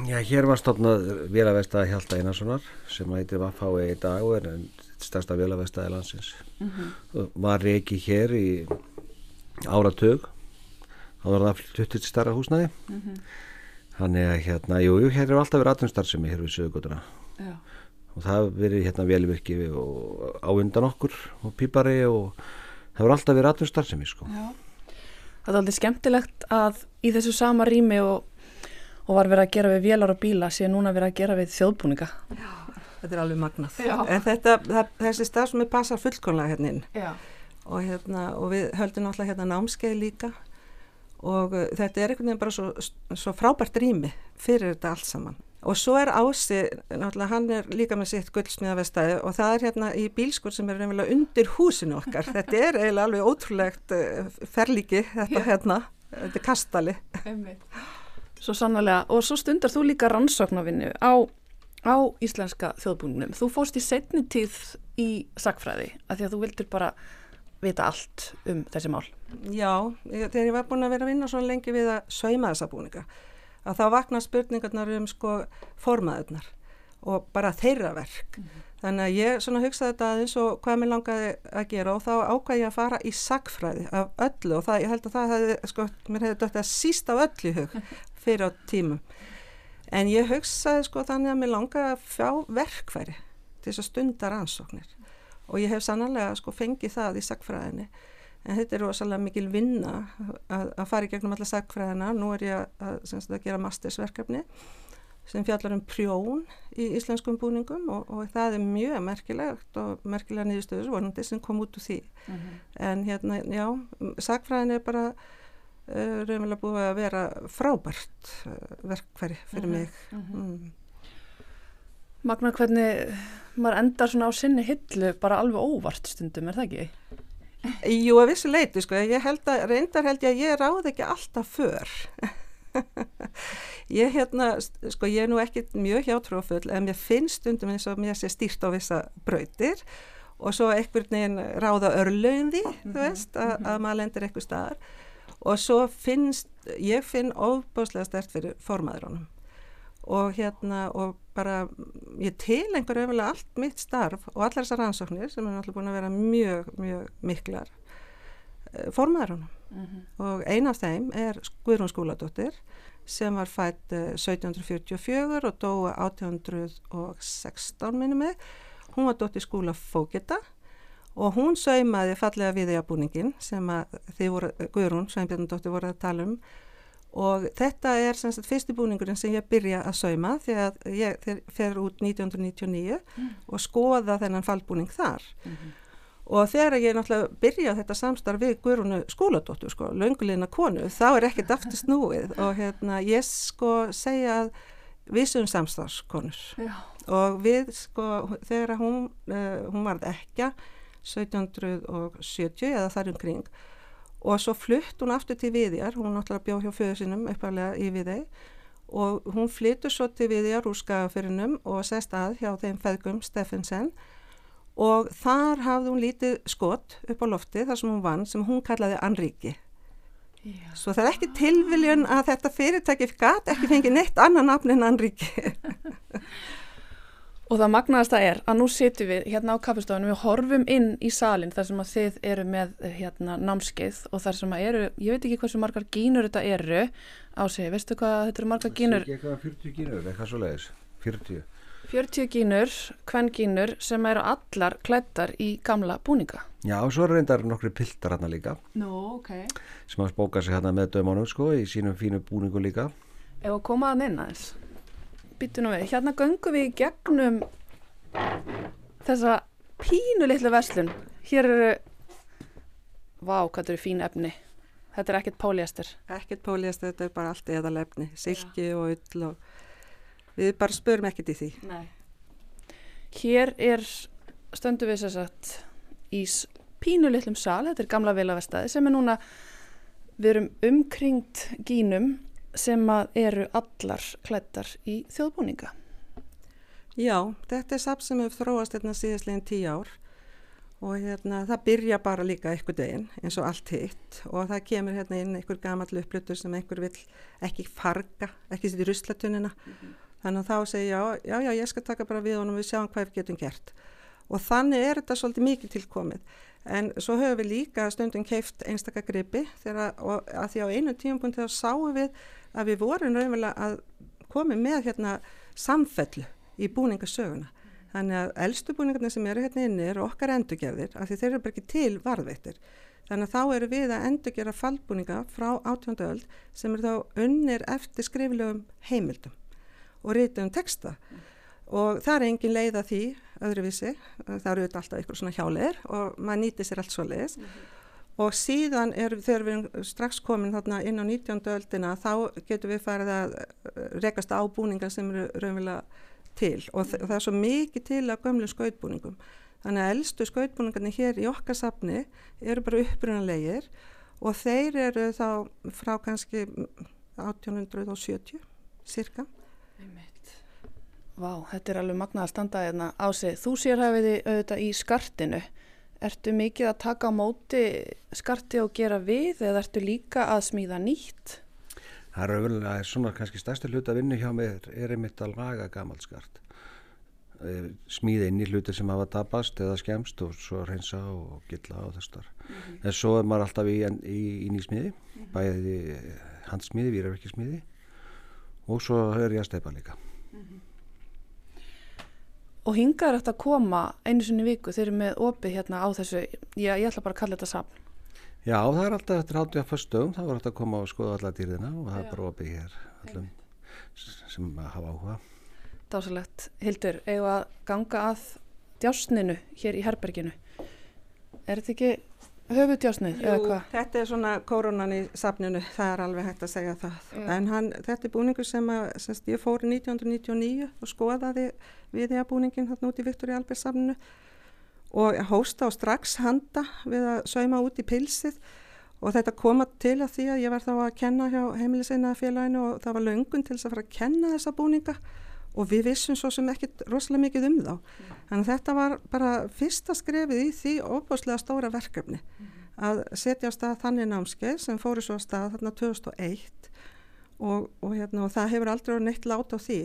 [SPEAKER 17] Já, hér var stofnað vélaverstaði Hjalta Einarssonar sem heitir Vaffái í dag og er stærsta vélaverstaði landsins. Mm -hmm. Var reiki hér í áratug, þá var það fluttið til starra húsnæði. Mm -hmm. Þannig að hérna, jú, jú, hér er alltaf verið aðrumstarfsemi hér við sögugotuna. Já. Og það verið hérna velvirkji og á undan okkur og pípari og það verið alltaf verið aðrumstarfsemi, sko.
[SPEAKER 1] Já það er aldrei skemmtilegt að í þessu sama rými og, og var verið að gera við vélar og bíla sé núna verið að gera við þjóðbúninga
[SPEAKER 16] Já, þetta er alveg magnað Já. en þetta, það, þessi stað sem er passar fullkonlega hérna inn og, hérna, og við höldum alltaf hérna námskeið líka og uh, þetta er einhvern veginn bara svo, svo frábært rými fyrir þetta allt saman. Og svo er Ási, náttúrulega hann er líka með sitt guldsmíðavestæði og það er hérna í bílskur sem er reynilega undir húsinu okkar. [laughs] Þetta er eiginlega alveg ótrúlegt uh, ferlíki þetta hérna. Þetta er kastali.
[SPEAKER 1] Svo sannlega, og svo stundar þú líka rannsóknarvinnu á, á íslenska þjóðbúningnum, þú fóst í setni tíð í sagfræði, af því að þú vildir bara vita allt um þessi mál
[SPEAKER 16] Já, þegar ég var búin að vera að vinna svo lengi við að sauma þessa búninga að þá vakna spurningarnar um sko formaðurnar og bara þeirra verk. Mm -hmm. Þannig að ég svona hugsaði þetta aðeins og hvað mér langaði að gera og þá ákvæði ég að fara í sagfræði af öllu og það, ég held að það hefði, sko, mér hefði dögt að síst af öllu hug [laughs] fyrir á tímum. En ég hugsaði sko þannig að mér langaði að fjá verkfæri til þess að stundar ansóknir og ég hef sannlega sko fengið það í sagfræðinni en þetta er rosalega mikil vinna að, að fara í gegnum alla sagfræðina nú er ég að, að, að gera mastersverkefni sem fjallar um prjón í íslenskum búningum og, og það er mjög merkilegt og merkilega nýðustöður vonandi sem kom út úr því mm -hmm. en hérna, já, sagfræðin er bara uh, raunverulega búið að vera frábært uh, verkfæri fyrir mm -hmm. mig mm -hmm. mm.
[SPEAKER 1] Magna hvernig maður endar svona á sinni hillu bara alveg óvart stundum, er það ekki?
[SPEAKER 16] Jú, að vissu leiti, sko, ég held að, reyndar held ég að ég ráð ekki alltaf för. [laughs] ég hérna, sko, ég er nú ekki mjög hjátrúfull, en mér finnst stundum eins og mér sé stýrt á vissa brautir og svo einhvern veginn ráða örlögin því, þú mhm, veist, að, -hmm. að maður lendir eitthvað staðar og svo finnst, ég finn óbáslega stert fyrir formaðurónum og hérna og bara ég til einhver öfulega allt mitt starf og allar þessar rannsóknir sem er náttúrulega búin að vera mjög, mjög miklar eh, formaður honum mm -hmm. og ein af þeim er Guðrún Skúladóttir sem var fætt 1744 og dói 1816 minnum með hún var dóttir skúla Fókita og hún saumaði fallega viðjabúningin sem að þið voru, Guðrún Sveinbjörndóttir voru að tala um og þetta er sem sagt fyrstibúningurinn sem ég byrja að sauma þegar ég fer út 1999 mm. og skoða þennan fallbúning þar mm -hmm. og þegar ég náttúrulega byrja þetta samstarf við Guðrunu skóladóttur sko, löngulegna konu, þá er ekkert aftur snúið [laughs] og hérna ég sko segja að við séum samstarfskonur Já. og við sko þegar hún, uh, hún varð ekki 1770 eða þar umkring og svo flutt hún aftur til Viðjar, hún náttúrulega bjóð hjá föðu sinum uppalega í Viðei og hún flyttur svo til Viðjar úr skagafyrinum og sest að hjá þeim feðgum Steffensen og þar hafði hún lítið skott upp á lofti þar sem hún vann sem hún kallaði Anríki. Já. Svo það er ekki tilviljun að þetta fyrirtæki gæti ekki fengið neitt annan nafn en Anríki. [laughs]
[SPEAKER 1] Og það magnaðasta er að nú sitjum við hérna á kaffestofunum, við horfum inn í salin þar sem að þið eru með hérna námskeið og þar sem að eru, ég veit ekki hversu margar gínur þetta eru á sig, veistu hvað þetta eru margar gínur?
[SPEAKER 17] Það sé ekki eitthvað 40 gínur, eitthvað svo leiðis, 40.
[SPEAKER 1] 40 gínur, hvern gínur sem eru allar klættar í gamla búninga.
[SPEAKER 17] Já, og svo reyndar nokkru piltar hérna líka.
[SPEAKER 1] No, ok.
[SPEAKER 17] Sem að spóka sig hérna með dömanum sko í sínum fínu búningu líka.
[SPEAKER 1] Ef að koma að neina þess býtu nú við, hérna göngum við gegnum þessa pínu litlu veslun hér eru vá, hvað þetta eru fín efni. Þetta er ekkert póliastur
[SPEAKER 16] ekkert póliastur, þetta er bara allt eðalefni. Silki ja. og ull og við bara spörum ekkert í því.
[SPEAKER 1] Nei. hér er stöndu við sér satt í pínu litlum sal, þetta er gamla vilavestæði sem er núna við erum umkringt gínum sem að eru allar klættar í þjóðbúninga.
[SPEAKER 16] Já, þetta er samt sem hefur þróast hérna síðastleginn tíu ár og hérna það byrja bara líka einhver deginn eins og allt hitt og það kemur hérna inn einhver gamall upplutur sem einhver vil ekki farga, ekki setja í ruslatunina mm -hmm. þannig að þá segja já, já, já, ég skal taka bara við honum og við sjáum hvað við getum gert og þannig er þetta svolítið mikið tilkomið en svo höfum við líka stundum keift einstakar gripi þegar að því á einu tíum þá sáum við að við vorum raunverulega að komi með hérna samfellu í búningasöguna. Þannig að eldstu búningarnir sem eru hérna inni eru okkar endurgerðir af því þeir eru bara ekki til varðveittir. Þannig að þá eru við að endurgera fallbúninga frá átjónda öll sem eru þá unnir eftir skriflegum heimildum og rítum texta. Og það er engin leið að því öðruvísi, það eru alltaf ykkur svona hjáleir og maður nýtir sér allt svo leiðis. Mm -hmm og síðan er, þegar við erum strax komin þarna inn á 19. öldina þá getur við farið að eh, rekast á búningar sem eru raunverulega til og þa það er svo mikið til að gömlu skautbúningum þannig að eldstu skautbúningarnir hér í okkar safni eru bara upprunalegir og þeir eru þá frá kannski 1870 cirka
[SPEAKER 1] Vá, þetta er alveg magnað að standa hérna á sig. Þú sér hafiði auðvitað í skartinu Ertu mikið að taka á móti skarti og gera við eða ertu líka að smíða nýtt?
[SPEAKER 17] Það er auðvitað svona kannski stærsti hlut að vinna hjá mig er einmitt að laga gamalt skart. Smíða inn í hluti sem hafa tapast eða skemst og svo reynsa og gilla og þess þar. Mm -hmm. En svo er maður alltaf í, í, í nýsmíði, mm -hmm. bæðið handsmíði, výrarverkismíði og svo er ég að steipa líka. Mm -hmm.
[SPEAKER 1] Og hingaður eftir að koma einu sinni viku þeir eru með opið hérna á þessu, já ég ætla bara að kalla þetta safn.
[SPEAKER 17] Já það er alltaf eftir hátið að fyrstum, það var alltaf að koma og skoða alla dýrðina og það er bara opið hér allum sem hafa áhuga.
[SPEAKER 1] Dásalegt. Hildur, eigum að ganga að djásninu hér í herberginu. Er þetta ekki höfudjásnið eða hvað?
[SPEAKER 16] Þetta er svona koronan í safninu, það er alveg hægt að segja það. Já. En hann, þetta er búningur sem, að, semst, ég fór í 1999 og skoðaði við því að búningin hann út í Viktor í Albers safninu og hósta og strax handa við að sauma út í pilsið og þetta koma til að því að ég var þá að kenna hjá heimiliseinnaða félaginu og það var löngun til þess að fara að kenna þessa búninga og við vissum svo sem ekki rosalega mikið um þá. Mm. Þannig að þetta var bara fyrsta skrefið í því óbúslega stóra verkefni mm. að setja á stað þannig námskeið sem fóru svo á stað þarna 2001 og, og, hérna, og það hefur aldrei neitt lát á því.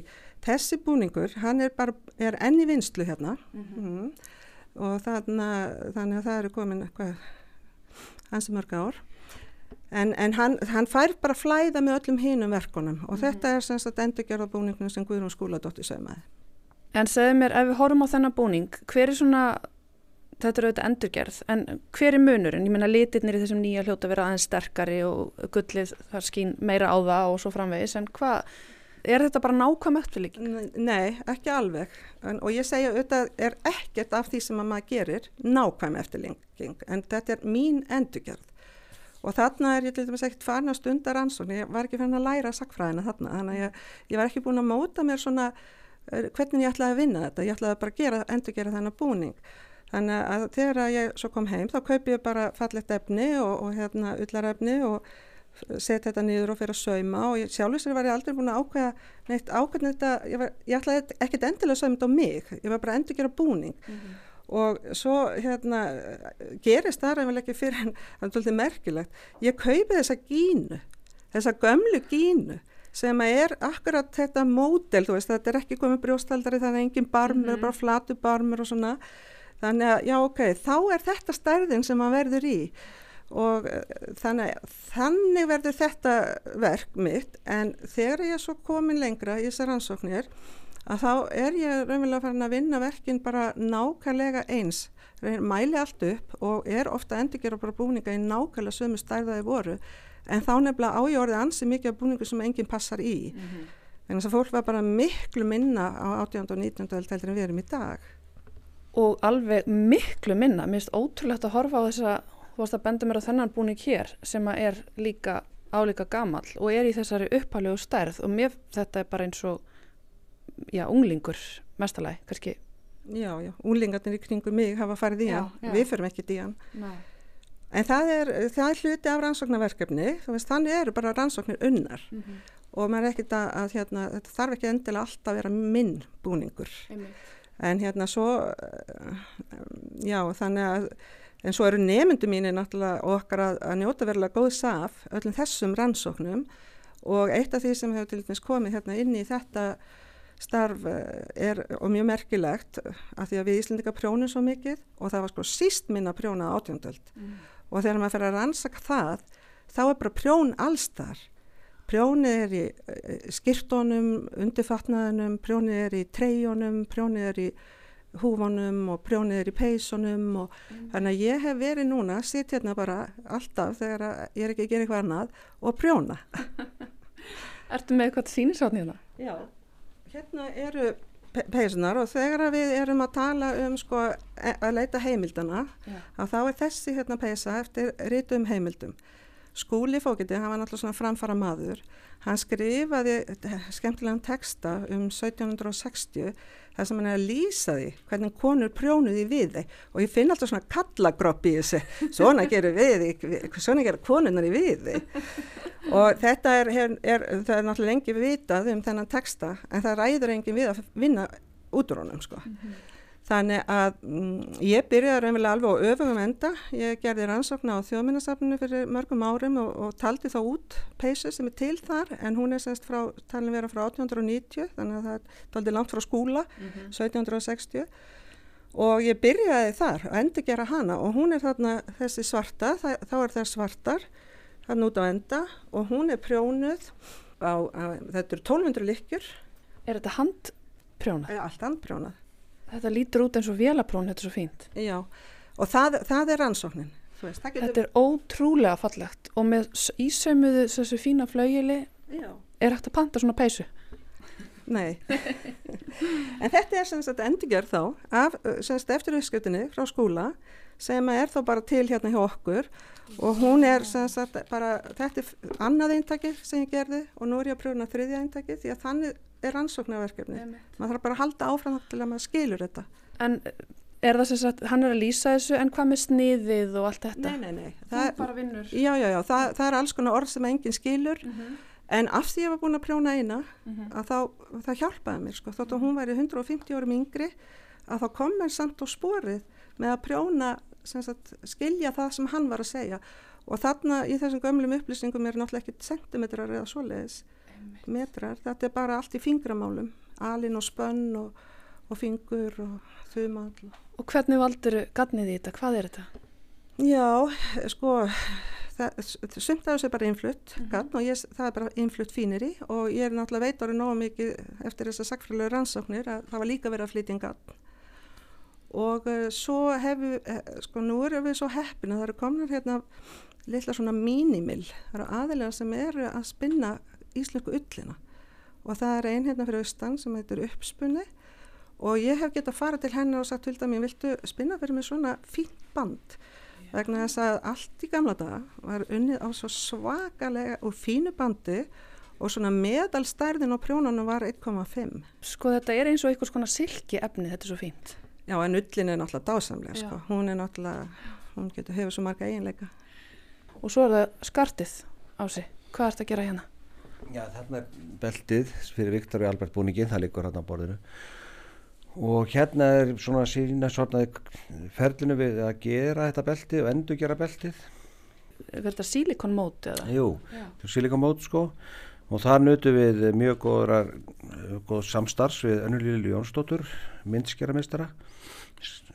[SPEAKER 16] Þessi búningur, hann er bara, er enni vinslu hérna mm -hmm. mm, og þannig, þannig að það eru komin eitthvað hansi mörg ár En, en hann, hann fær bara flæða með öllum hínum verkunum og mm -hmm. þetta er semst að endurgerðabúningnum sem Guðrún skúladóttir sögmaði.
[SPEAKER 1] En segðu mér, ef við horfum á þennan búning, hver er svona, þetta er auðvitað endurgerð, en hver er munurinn? Ég menna litirnir í þessum nýja hljóta vera aðeins sterkari og gullið þar skín meira á það og svo framvegis, en hvað, er þetta bara nákvæm eftirlíking?
[SPEAKER 16] Nei, ekki alveg, en, og ég segja auðvitað er ekkert af því sem að maður gerir nákvæm eftirlíking, en þetta er mín endurgerð og þarna er ég til dæmis ekkert farin að stunda rannsókn, ég var ekki farin að læra sakfræðina þarna, þannig að ég, ég var ekki búin að móta mér svona uh, hvernig ég ætlaði að vinna þetta, ég ætlaði bara að gera, endur gera þennan búning. Þannig að þegar ég svo kom heim þá kaupi ég bara fallet efni og, og hérna ullarefni og setja þetta niður og fyrir að sauma. Og ég, sjálfur sér var ég aldrei búin að ákveða neitt ákveðin þetta, ég, var, ég ætlaði ekkert endilega að sauma þetta á mig, ég var bara að endur gera búning. Mm -hmm. Og svo hérna gerist það ræðilega ekki fyrir en það er svolítið merkilegt, ég kaupi þessa gínu, þessa gömlu gínu sem er akkurat þetta módel, þú veist, þetta er ekki komið brjóstaldari, það er engin barmur, mm -hmm. bara flatu barmur og svona, þannig að já ok, þá er þetta stærðin sem maður verður í. Og eh, þannig, þannig verður þetta verk mitt en þegar ég er svo komin lengra í þessar rannsóknir að þá er ég raunverulega farin að vinna verkin bara nákvæmlega eins mæli allt upp og er ofta endur gera bara búninga í nákvæmlega sömu stærðaði voru en þá nefnilega á ég orðið ansi mikið af búningu sem enginn passar í mm -hmm. en þess að fólk var bara miklu minna á 18. og 19. heldur en við erum í dag
[SPEAKER 1] og alveg miklu minna, mér finnst ótrúlegt að horfa á þessa þú varst að benda mér á þennan búning hér sem er líka álíka gamall og er í þessari upphælegu stærð og mér þetta er bara eins og já, unglingur mestalagi, kannski.
[SPEAKER 16] Já, já, unglingarnir í kringu mig hafa farið í hann, við förum ekki í hann. Nei. en það er, það er hluti af rannsóknarverkefni, þannig eru bara rannsóknir unnar. Mm -hmm. og maður er ekkit að, að hérna, þetta þarf ekki endilega alltaf að vera minn búningur. Einmitt. en hérna svo já, þannig að En svo eru nemyndu mínir náttúrulega okkar að, að njóta verulega góðs af öllum þessum rannsóknum. Og eitt af því sem hefur til dæmis komið hérna inn í þetta starf eh, er og mjög merkilegt að því að við Íslandika prjónum svo mikið og það var sko síst minna prjóna átjóndöld mm. og þegar maður fer að rannsaka það þá er bara prjón allstar. Prjónið er í eh, skirtónum, undirfatnaðunum, prjónið er í treyjónum, prjónið er í húfanum og prjóniður í peisunum og mm. þannig að ég hef verið núna sitt hérna bara alltaf þegar ég er ekki að gera eitthvað annað og prjóna [laughs]
[SPEAKER 1] Ertu með eitthvað þýnisátni hérna?
[SPEAKER 16] Já, hérna eru pe peisunar og þegar við erum að tala um sko e, að leita heimildana Já. að þá er þessi hérna peisa eftir rítum heimildum Skúli fókiti, hann var náttúrulega svona framfara maður. Hann skrifaði skemmtilegan texta um 1760 þar sem hann er að lýsa því hvernig konur prjónuði við þeim og ég finn alltaf svona kallagroppi í þessu. Svona gerur við svona gerur konurnar í við þeim og þetta er, er, er það er náttúrulega engi vitað um þennan texta en það ræður engin við að vinna út úr honum sko. Mm -hmm. Þannig að mm, ég byrjaði raunverulega alveg á öfugum enda. Ég gerði rannsókna á þjóðminnasafninu fyrir mörgum árum og, og taldi þá út peysu sem er til þar en hún er semst frá, talin vera frá 1890 þannig að það er taldi langt frá skúla, mm -hmm. 1760 og ég byrjaði þar að endur gera hana og hún er þarna þessi svarta, það, þá er það svartar þarna út á enda og hún er prjónuð á, á þetta eru 1200 likjur.
[SPEAKER 1] Er þetta handprjónað?
[SPEAKER 16] Allt handprjónað.
[SPEAKER 1] Þetta lítur út eins og vélaprón, þetta er svo fínt.
[SPEAKER 16] Já, og það, það er rannsóknin.
[SPEAKER 1] Veist, þetta er ótrúlega fallegt og með ísauðmuðu þessu fína flaugjili er hægt að panta svona peysu.
[SPEAKER 16] Nei, [laughs] en þetta er semst að endurgerð þá af, semst eftir uppskjöldinni frá skóla sem er þá bara til hérna hjá okkur og hún er semst að bara, þetta er annað eintaki sem ég gerði og nú er ég að pröfuna þriðja eintaki því að þannig er rannsóknarverkefni maður þarf bara að halda áfram til að maður skilur þetta.
[SPEAKER 1] En er það sem sagt, hann er að lýsa þessu en hvað með sniðið og allt þetta?
[SPEAKER 16] Nei, nei, nei.
[SPEAKER 1] Það er bara vinnur.
[SPEAKER 16] Já, já, já, það, það er alls konar orð sem enginn skilur. Mm -hmm. en af því ég var búin að prjóna eina mm -hmm. að þá, það hjálpaði mér sko, þótt að hún væri 150 árum yngri að þá kom mér samt á sporið með að prjóna sagt, skilja það sem hann var að segja og þarna í þessum gömlum upplýsingum er náttúrulega ekkit sentimetrar eða svoleiðis metrar, þetta er bara allt í fingramálum, alin og spönn og, og fingur og þumall.
[SPEAKER 1] Og hvernig valdur garnið í þetta? Hvað er þetta?
[SPEAKER 16] Já, sko, sumt af þessu er bara innflutt mm -hmm. garn og ég, það er bara innflutt fínir í og ég er náttúrulega veit árið nógu mikið eftir þessar sakfræðilegu rannsóknir að það var líka verið að flytja en garn. Og uh, svo hefur, uh, sko, nú erum við svo heppin að það eru komin hérna litla svona mínimil, það eru aðilega sem eru að spinna íslensku ullina. Og það er ein hérna fyrir austan sem heitir uppspunni og ég hef gett að fara til hennar og sagt til dæmi, viltu spinna fyrir mig svona fínt band? Vegna þess að allt í gamla daga var unnið á svo svakalega og fínu bandi og svona meðalstærðin á prjónunum var 1,5
[SPEAKER 1] Sko þetta er eins og einhvers konar silki efni, þetta er svo fínt
[SPEAKER 16] Já, en ullin er náttúrulega dásamlega, sko. Hún er náttúrulega, hún getur hefur svo marga eiginleika.
[SPEAKER 1] Og svo er það skartið á sig. Hvað ert að gera hérna?
[SPEAKER 17] Já, þarna er beltið fyrir Viktor og Albert búningin, það liggur hérna á borðinu. Og hérna er svona sína svona ferlinu við að gera þetta beltið og endur gera beltið.
[SPEAKER 1] Er þetta sílikonmót eða?
[SPEAKER 17] Jú, þetta sílikonmót sko og þar nutu við mjög góðrar, góð samstarfs við Önnulílu Jónsdóttur, myndskjæramistara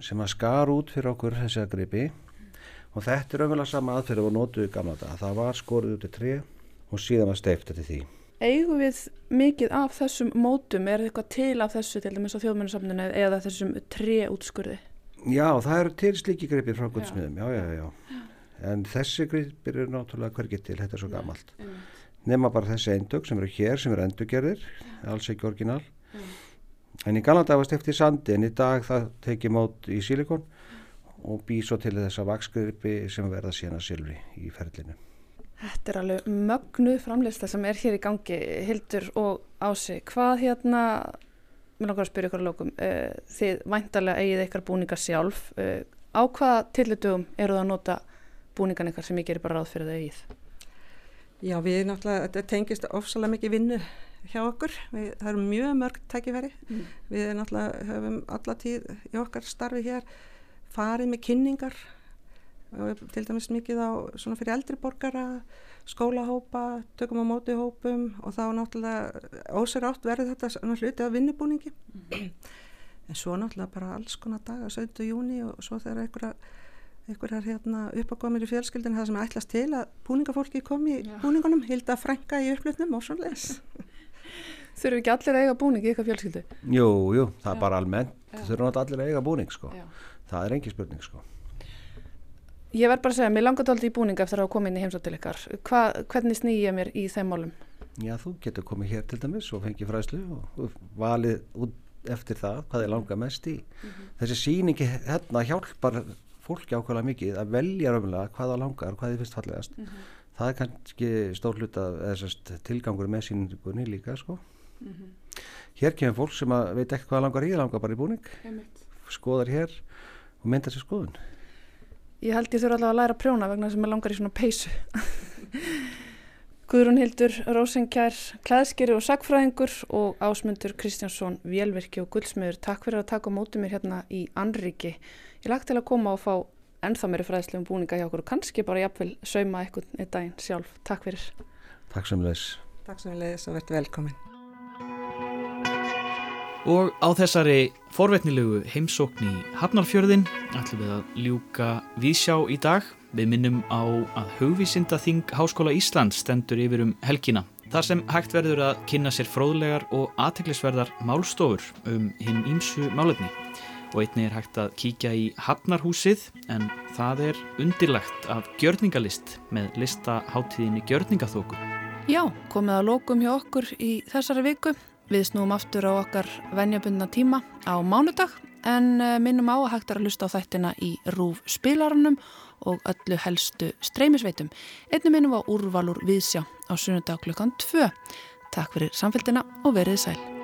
[SPEAKER 17] sem að skar út fyrir okkur þessi að gripi og þetta er ömulega sama aðferð og notuðu gamla þetta. Það var skorið út í tri og síðan var steift þetta því.
[SPEAKER 1] Eigum við mikið af þessum mótum, er eitthvað til af þessu til dæmis á þjóðmennarsafninu eða þessum tri útskurði?
[SPEAKER 17] Já, það eru til slíki gripi frá guldsmiðum, já, já, já, já. En þessi gripir eru náttúrulega hvergið til, þetta er svo gamalt. Já, nema bara þessi eindögg sem eru hér sem eru endurgerðir, alls ekki orginal. Mm. en í galanda var stefti sandi en í dag það tekið mót í sílikon og bý svo til þessa vaksgripi sem verða síðan að silfri í ferlinu.
[SPEAKER 1] Þetta er alveg mögnu framleysla sem er hér í gangi Hildur og Ási. Hvað hérna, mér langar að spyrja ykkur á lókum uh, þið væntalega eigið ykkar búninga sjálf. Uh, á hvaða tillitugum eru það að nota búningan ykkar sem ég gerir bara ráð fyrir það eigið
[SPEAKER 16] Já, við náttúrulega, þetta tengist ofsalega mikið vinnu hjá okkur, við, það eru mjög mörg tækifæri, mm. við náttúrulega höfum alla tíð í okkar starfi hér farið með kynningar, til dæmis mikið á svona fyrir eldri borgara, skólahópa, tökum á móti hópum og þá náttúrulega ósir átt verður þetta svona hluti af vinnubúningi, mm. en svo náttúrulega bara alls konar dag á 17. júni og svo þegar einhverja einhverjar hérna, uppákomir í fjölskyldinu það sem ætlast til að búningafólki komi í búningunum, hilda frænka í upplutnum og svona leys [laughs]
[SPEAKER 1] Þurfu ekki allir að eiga búning í eitthvað fjölskyldu?
[SPEAKER 17] Jú, jú, það Já. er bara almennt þurfu náttúrulega allir að eiga búning sko Já. það er engi spurning sko
[SPEAKER 1] Ég verð bara að segja, mér langar aldrei í búning eftir að koma inn í heimsótt til ykkar Hva, hvernig snýja mér í þeim málum?
[SPEAKER 17] Já, þú getur komið hér til dæmis og fengið fræslu og valið út eftir það hvað er langa mest í mm -hmm. þessi síningi hérna hjálpar fólki ákvæmlega mikið að velja raunlega hvaða langar, hvað þið finnst fallegast mm -hmm. það er kannski stór hlut að tilgangur með síningunni líka sko. mm -hmm. hér kemur fólk sem veit ekki hvaða langar ég langar bara í búning skoðar hér og myndar sér skoðun
[SPEAKER 1] Ég held ég þurfa allavega að læra að prjóna vegna sem ég langar í svona peysu [laughs] Guðrún Hildur, Rósenkjær, Klæðskeri og Sagfræðingur og Ásmundur Kristjánsson, Vélvirki og Guldsmiður Takk fyrir að taka mótið mér hérna í Anriki Ég lagt til að koma og fá ennþá mér fræðslu um búninga hjá okkur og kannski bara jafnvel sauma eitthvað einn daginn sjálf. Takk fyrir.
[SPEAKER 17] Takk sem leis.
[SPEAKER 16] Takk sem leis og verðt velkomin.
[SPEAKER 2] Og á þessari forvetnilegu heimsókn í Hafnarfjörðin ætlum við að ljúka viðsjá í dag. Við minnum á að hugvísinda þing Háskóla Ísland stendur yfir um helgina. Þar sem hægt verður að kynna sér fróðlegar og aðteglisverðar málstofur um hinn ímsu málefni og einni er hægt að kíkja í Hafnarhúsið en það er undirlegt af gjörningalist með listaháttíðinni Gjörningaþóku.
[SPEAKER 1] Já, komið að lókum hjá okkur í þessari viku. Við snúum aftur á okkar venjabundna tíma á mánudag en eh, minnum á að hægt er að lusta á þættina í rúf spilarannum og öllu helstu streymisveitum. Einnig minnum á úrvalur viðsjá á sunnudag klukkan 2. Takk fyrir samfélgina og verið sæl.